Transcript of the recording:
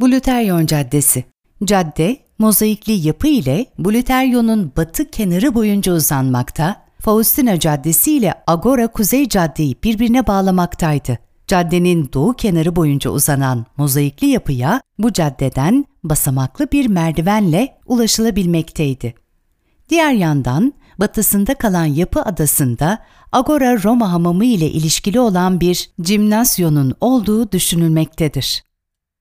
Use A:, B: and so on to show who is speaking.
A: Bluteryon Caddesi Cadde, mozaikli yapı ile Bluteryon'un batı kenarı boyunca uzanmakta, Faustina Caddesi ile Agora Kuzey Caddeyi birbirine bağlamaktaydı. Caddenin doğu kenarı boyunca uzanan mozaikli yapıya bu caddeden basamaklı bir merdivenle ulaşılabilmekteydi. Diğer yandan batısında kalan yapı adasında Agora Roma Hamamı ile ilişkili olan bir cimnasyonun olduğu düşünülmektedir.